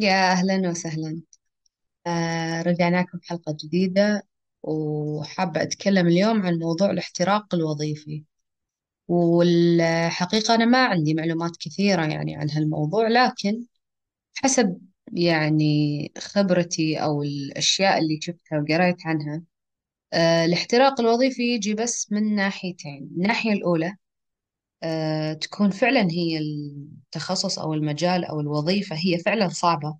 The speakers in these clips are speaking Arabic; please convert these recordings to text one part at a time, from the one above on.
يا أهلا وسهلا. آه رجعنا لكم حلقة جديدة وحابة أتكلم اليوم عن موضوع الاحتراق الوظيفي. والحقيقة أنا ما عندي معلومات كثيرة يعني عن هالموضوع لكن حسب يعني خبرتي أو الأشياء اللي شفتها وقريت عنها آه الاحتراق الوظيفي يجي بس من ناحيتين. الناحية الأولى آه تكون فعلا هي التخصص أو المجال أو الوظيفة هي فعلا صعبة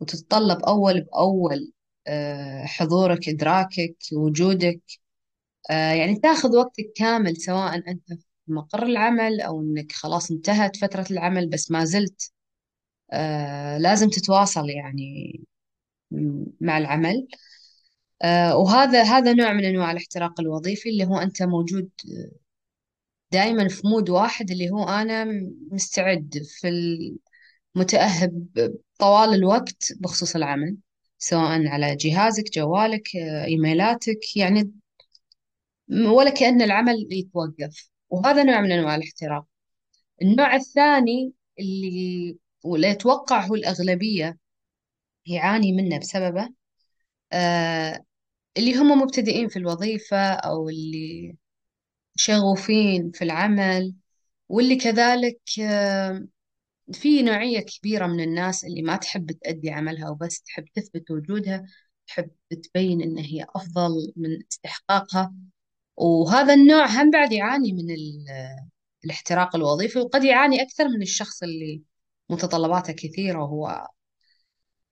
وتتطلب أول بأول آه، حضورك إدراكك وجودك. آه، يعني تاخذ وقتك كامل سواء أنت في مقر العمل أو أنك خلاص انتهت فترة العمل بس ما زلت. آه، لازم تتواصل يعني مع العمل. وهذا هذا نوع من أنواع الاحتراق الوظيفي اللي هو أنت موجود دائما في مود واحد اللي هو أنا مستعد في متأهب طوال الوقت بخصوص العمل سواء على جهازك جوالك إيميلاتك يعني ولا كأن العمل يتوقف. وهذا نوع من أنواع الاحتراق. النوع الثاني اللي ولا يتوقع هو الأغلبية يعاني منه بسببه آه اللي هم مبتدئين في الوظيفة أو اللي شغوفين في العمل واللي كذلك في نوعية كبيرة من الناس اللي ما تحب تأدي عملها وبس تحب تثبت وجودها تحب تبين إن هي أفضل من استحقاقها. وهذا النوع هم بعد يعاني من ال- الاحتراق الوظيفي وقد يعاني أكثر من الشخص اللي متطلباته كثيرة وهو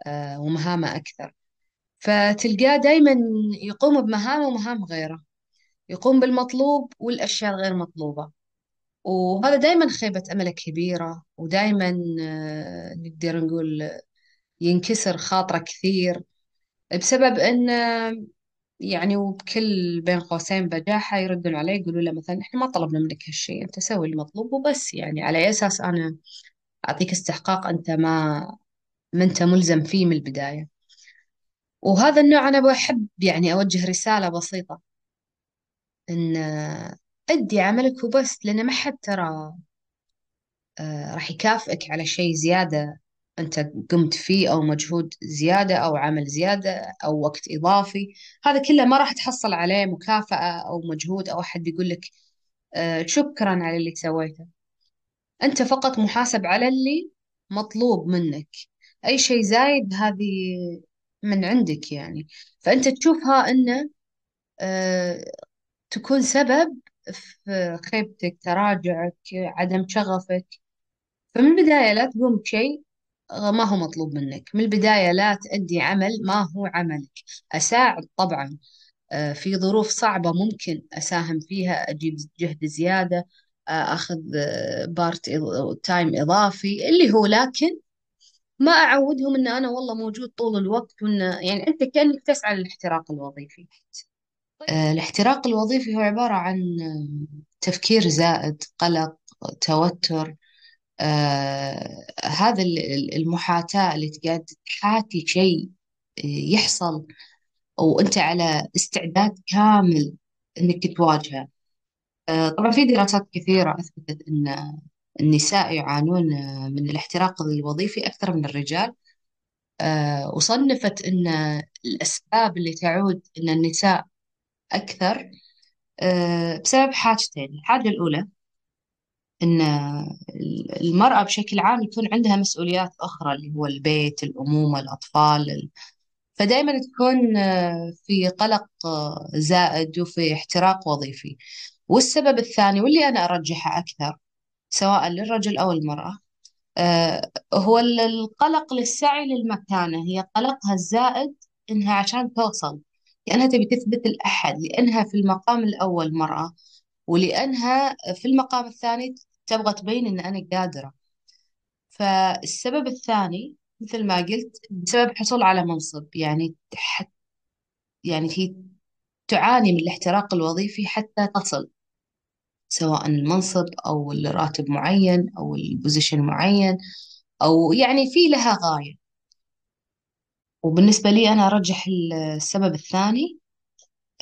آه، ومهامه أكثر. فتلقاه دايما يقوم بمهام ومهام غيره. يقوم بالمطلوب والأشياء الغير مطلوبة. وهذا دايما خيبة أمله كبيرة ودايما آه، نقدر نقول ينكسر خاطرة كثير بسبب أن يعني وبكل بين قوسين بجاحة يردون عليه يقولوا له مثلا إحنا ما طلبنا منك هالشيء أنت سوي المطلوب وبس. يعني على أي أساس أنا أعطيك استحقاق أنت ما ما أنت ملزم فيه من البداية. وهذا النوع أنا بحب يعني أوجه رسالة بسيطة. إن أدي عملك وبس لأن ما حد ترى آه، راح يكافئك على شيء زيادة أنت قمت فيه أو مجهود زيادة أو عمل زيادة أو وقت إضافي. هذا كله ما راح تحصل عليه مكافأة أو مجهود أو أحد يقول لك آه، شكرا على اللي سويته. أنت فقط محاسب على اللي مطلوب منك. أي شيء زايد هذه من عندك يعني. فأنت تشوفها آه، تكون سبب في خيبتك تراجعك عدم شغفك. فمن البداية لا تقوم بشيء ما هو مطلوب منك. من البداية لا تأدي عمل ما هو عملك. أساعد طبعا آه، في ظروف صعبة ممكن أساهم فيها أجيب جهد زيادة آه، أخذ آه، part time إضافي اللي هو لكن ما أعودهم أن أنا والله موجود طول الوقت وأن يعني أنت كأنك تسعى للاحتراق الوظيفي. آه، الاحتراق الوظيفي هو عبارة عن آه، تفكير زائد قلق توتر آه هذا ال- ال- المحاتاة اللي تقعد تحاتي شيء يحصل وأنت على استعداد كامل إنك تواجهه. آه طبعا في دراسات كثيرة أثبتت أن النساء يعانون آه، من الاحتراق الوظيفي أكثر من الرجال. آه وصنفت أن الأسباب اللي تعود أن النساء أكثر. آه بسبب حاجتين. الحاجة الأولى إن المرأة بشكل عام يكون عندها مسؤوليات أخرى اللي هو البيت الأمومة الأطفال فدائما تكون آه، في قلق آه، زائد وفي احتراق وظيفي. والسبب الثاني واللي أنا أرجحه أكثر سواء للرجل أو المرأة هو ال- القلق للسعي للمكانة. هي قلقها الزائد إنها عشان توصل لأنها تبي تثبت الأحد لأنها في المقام الأول مرأة ولأنها في المقام الثاني تبغى تبين إن أنا قادرة. فالسبب الثاني مثل ما قلت بسبب حصول على منصب يعني ح- يعني هي تعاني من الاحتراق الوظيفي حتى تصل سواء المنصب أو الراتب معين أو البوزيشن معين أو يعني في لها غاية. وبالنسبة لي أنا أرجح السبب الثاني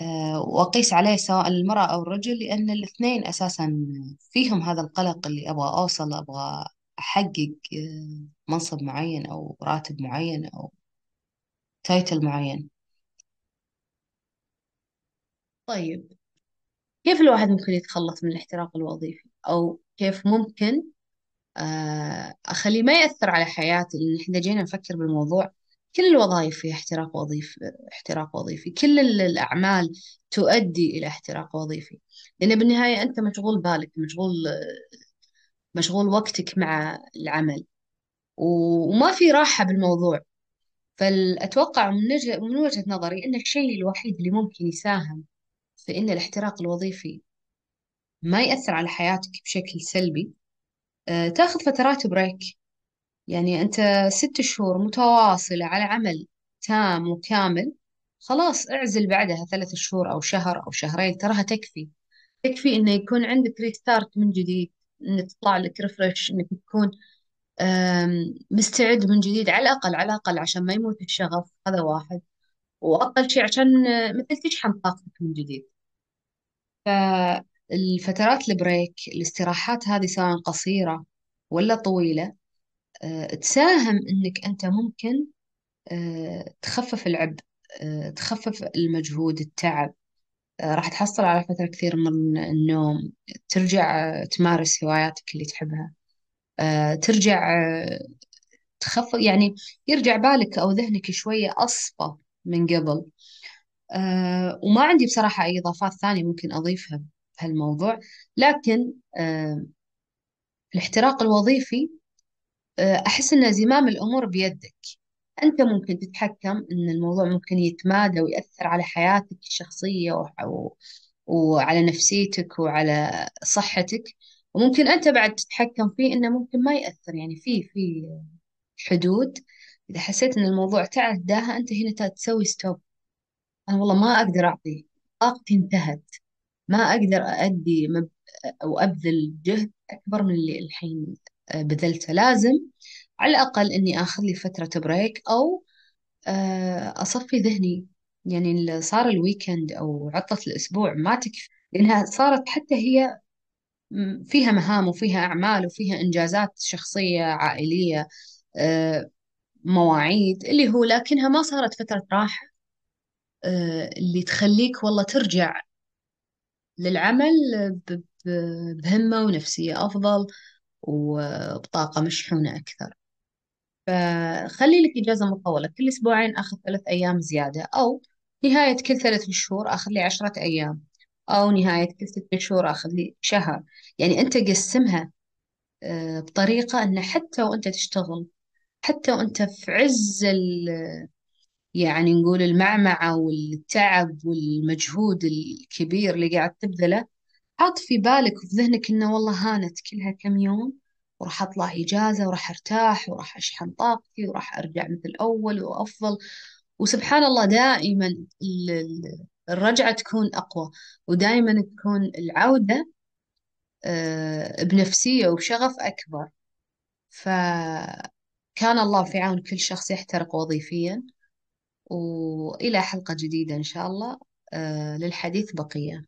آه، وأقيس عليه سواء المرأة أو الرجل لأن الاثنين أساسا فيهم هذا القلق اللي أبغى أوصل أبغى أحقق آه، منصب معين أو راتب معين أو تايتل معين. طيب كيف الواحد ممكن يتخلص من الاحتراق الوظيفي؟ أو كيف ممكن آه، أخليه ما يأثر على حياتي لأن إحنا جينا نفكر بالموضوع كل الوظائف فيها احتراق وظيفي احتراق وظيفي. كل ال- الأعمال تؤدي إلى احتراق وظيفي. لأن بالنهاية أنت مشغول بالك مشغول مشغول وقتك مع العمل. وما في راحة بالموضوع. فأتوقع من من وجهة نظري أن الشيء الوحيد اللي ممكن يساهم في أن الاحتراق الوظيفي ما يأثر على حياتك بشكل سلبي آه، تأخذ فترات بريك. يعني أنت ست شهور متواصلة على عمل تام وكامل خلاص اعزل بعدها ثلاث شهور أو شهر أو شهرين تراها تكفي. تكفي إنه يكون عندك restart من جديد إنه تطلع لك refresh إنك تكون مستعد من جديد على الأقل على الأقل عشان ما يموت الشغف هذا واحد. وأقل شيء عشان آه، مثل تشحن طاقتك من جديد. فالفترات ال break الاستراحات هذه سواء قصيرة ولا طويلة تساهم إنك أنت ممكن آه، تخفف العبء آه، تخفف المجهود التعب. آه، راح تحصل على فترة كثير من النوم. ترجع آه، تمارس هواياتك اللي تحبها. آه، ترجع آه، تخفف يعني يرجع بالك أو ذهنك شوية أصفى من قبل. آه، وما عندي بصراحة أي إضافات ثانية ممكن أضيفها بهالموضوع. لكن آه، الاحتراق الوظيفي آه، أحس أن زمام الأمور بيدك. أنت ممكن تتحكم أن الموضوع ممكن يتمادى ويأثر على حياتك الشخصية وح- و- وعلى نفسيتك وعلى صحتك. وممكن أنت بعد تتحكم فيه إنه ممكن ما يأثر يعني في في حدود. إذا حسيت إن الموضوع تعداها أنت هنا تسوي ستوب أنا والله ما أقدر أعطي. طاقتي انتهت. ما أقدر أؤدي مب... أو أبذل جهد أكبر من اللي الحين بذلته لازم. على الأقل إني آخذ لي فترة break أو آه، أصفي ذهني. يعني صار ال weekend أو عطلة الأسبوع ما تكفي لأنها صارت حتى هي فيها مهام وفيها أعمال وفيها إنجازات شخصية عائلية آه، مواعيد اللي هو لكنها ما صارت فترة راحة آه، اللي تخليك والله ترجع للعمل بهمة ونفسية أفضل. وبطاقة مشحونة أكثر. فخلي لك إجازة مطولة كل أسبوعين أخذ ثلاث أيام زيادة أو نهاية كل ثلاث شهور أخذ لي عشرة أيام أو نهاية كل ست شهور أخذ لي شهر. يعني أنت قسمها آه، بطريقة أن حتى وأنت تشتغل حتى وأنت في عز ال- يعني نقول المعمعة والتعب والمجهود الكبير اللي قاعد تبذله حط في بالك وفي ذهنك إنه والله هانت كلها كم يوم وراح أطلع إجازة وراح أرتاح وراح أشحن طاقتي وراح أرجع مثل أول وأفضل. وسبحان الله دائما ال- ال- الرجعة تكون أقوى ودائما تكون العودة آه، بنفسية وبشغف أكبر. فكان الله في عون كل شخص يحترق وظيفيا وإلى حلقة جديدة إن شاء الله آه، للحديث بقية.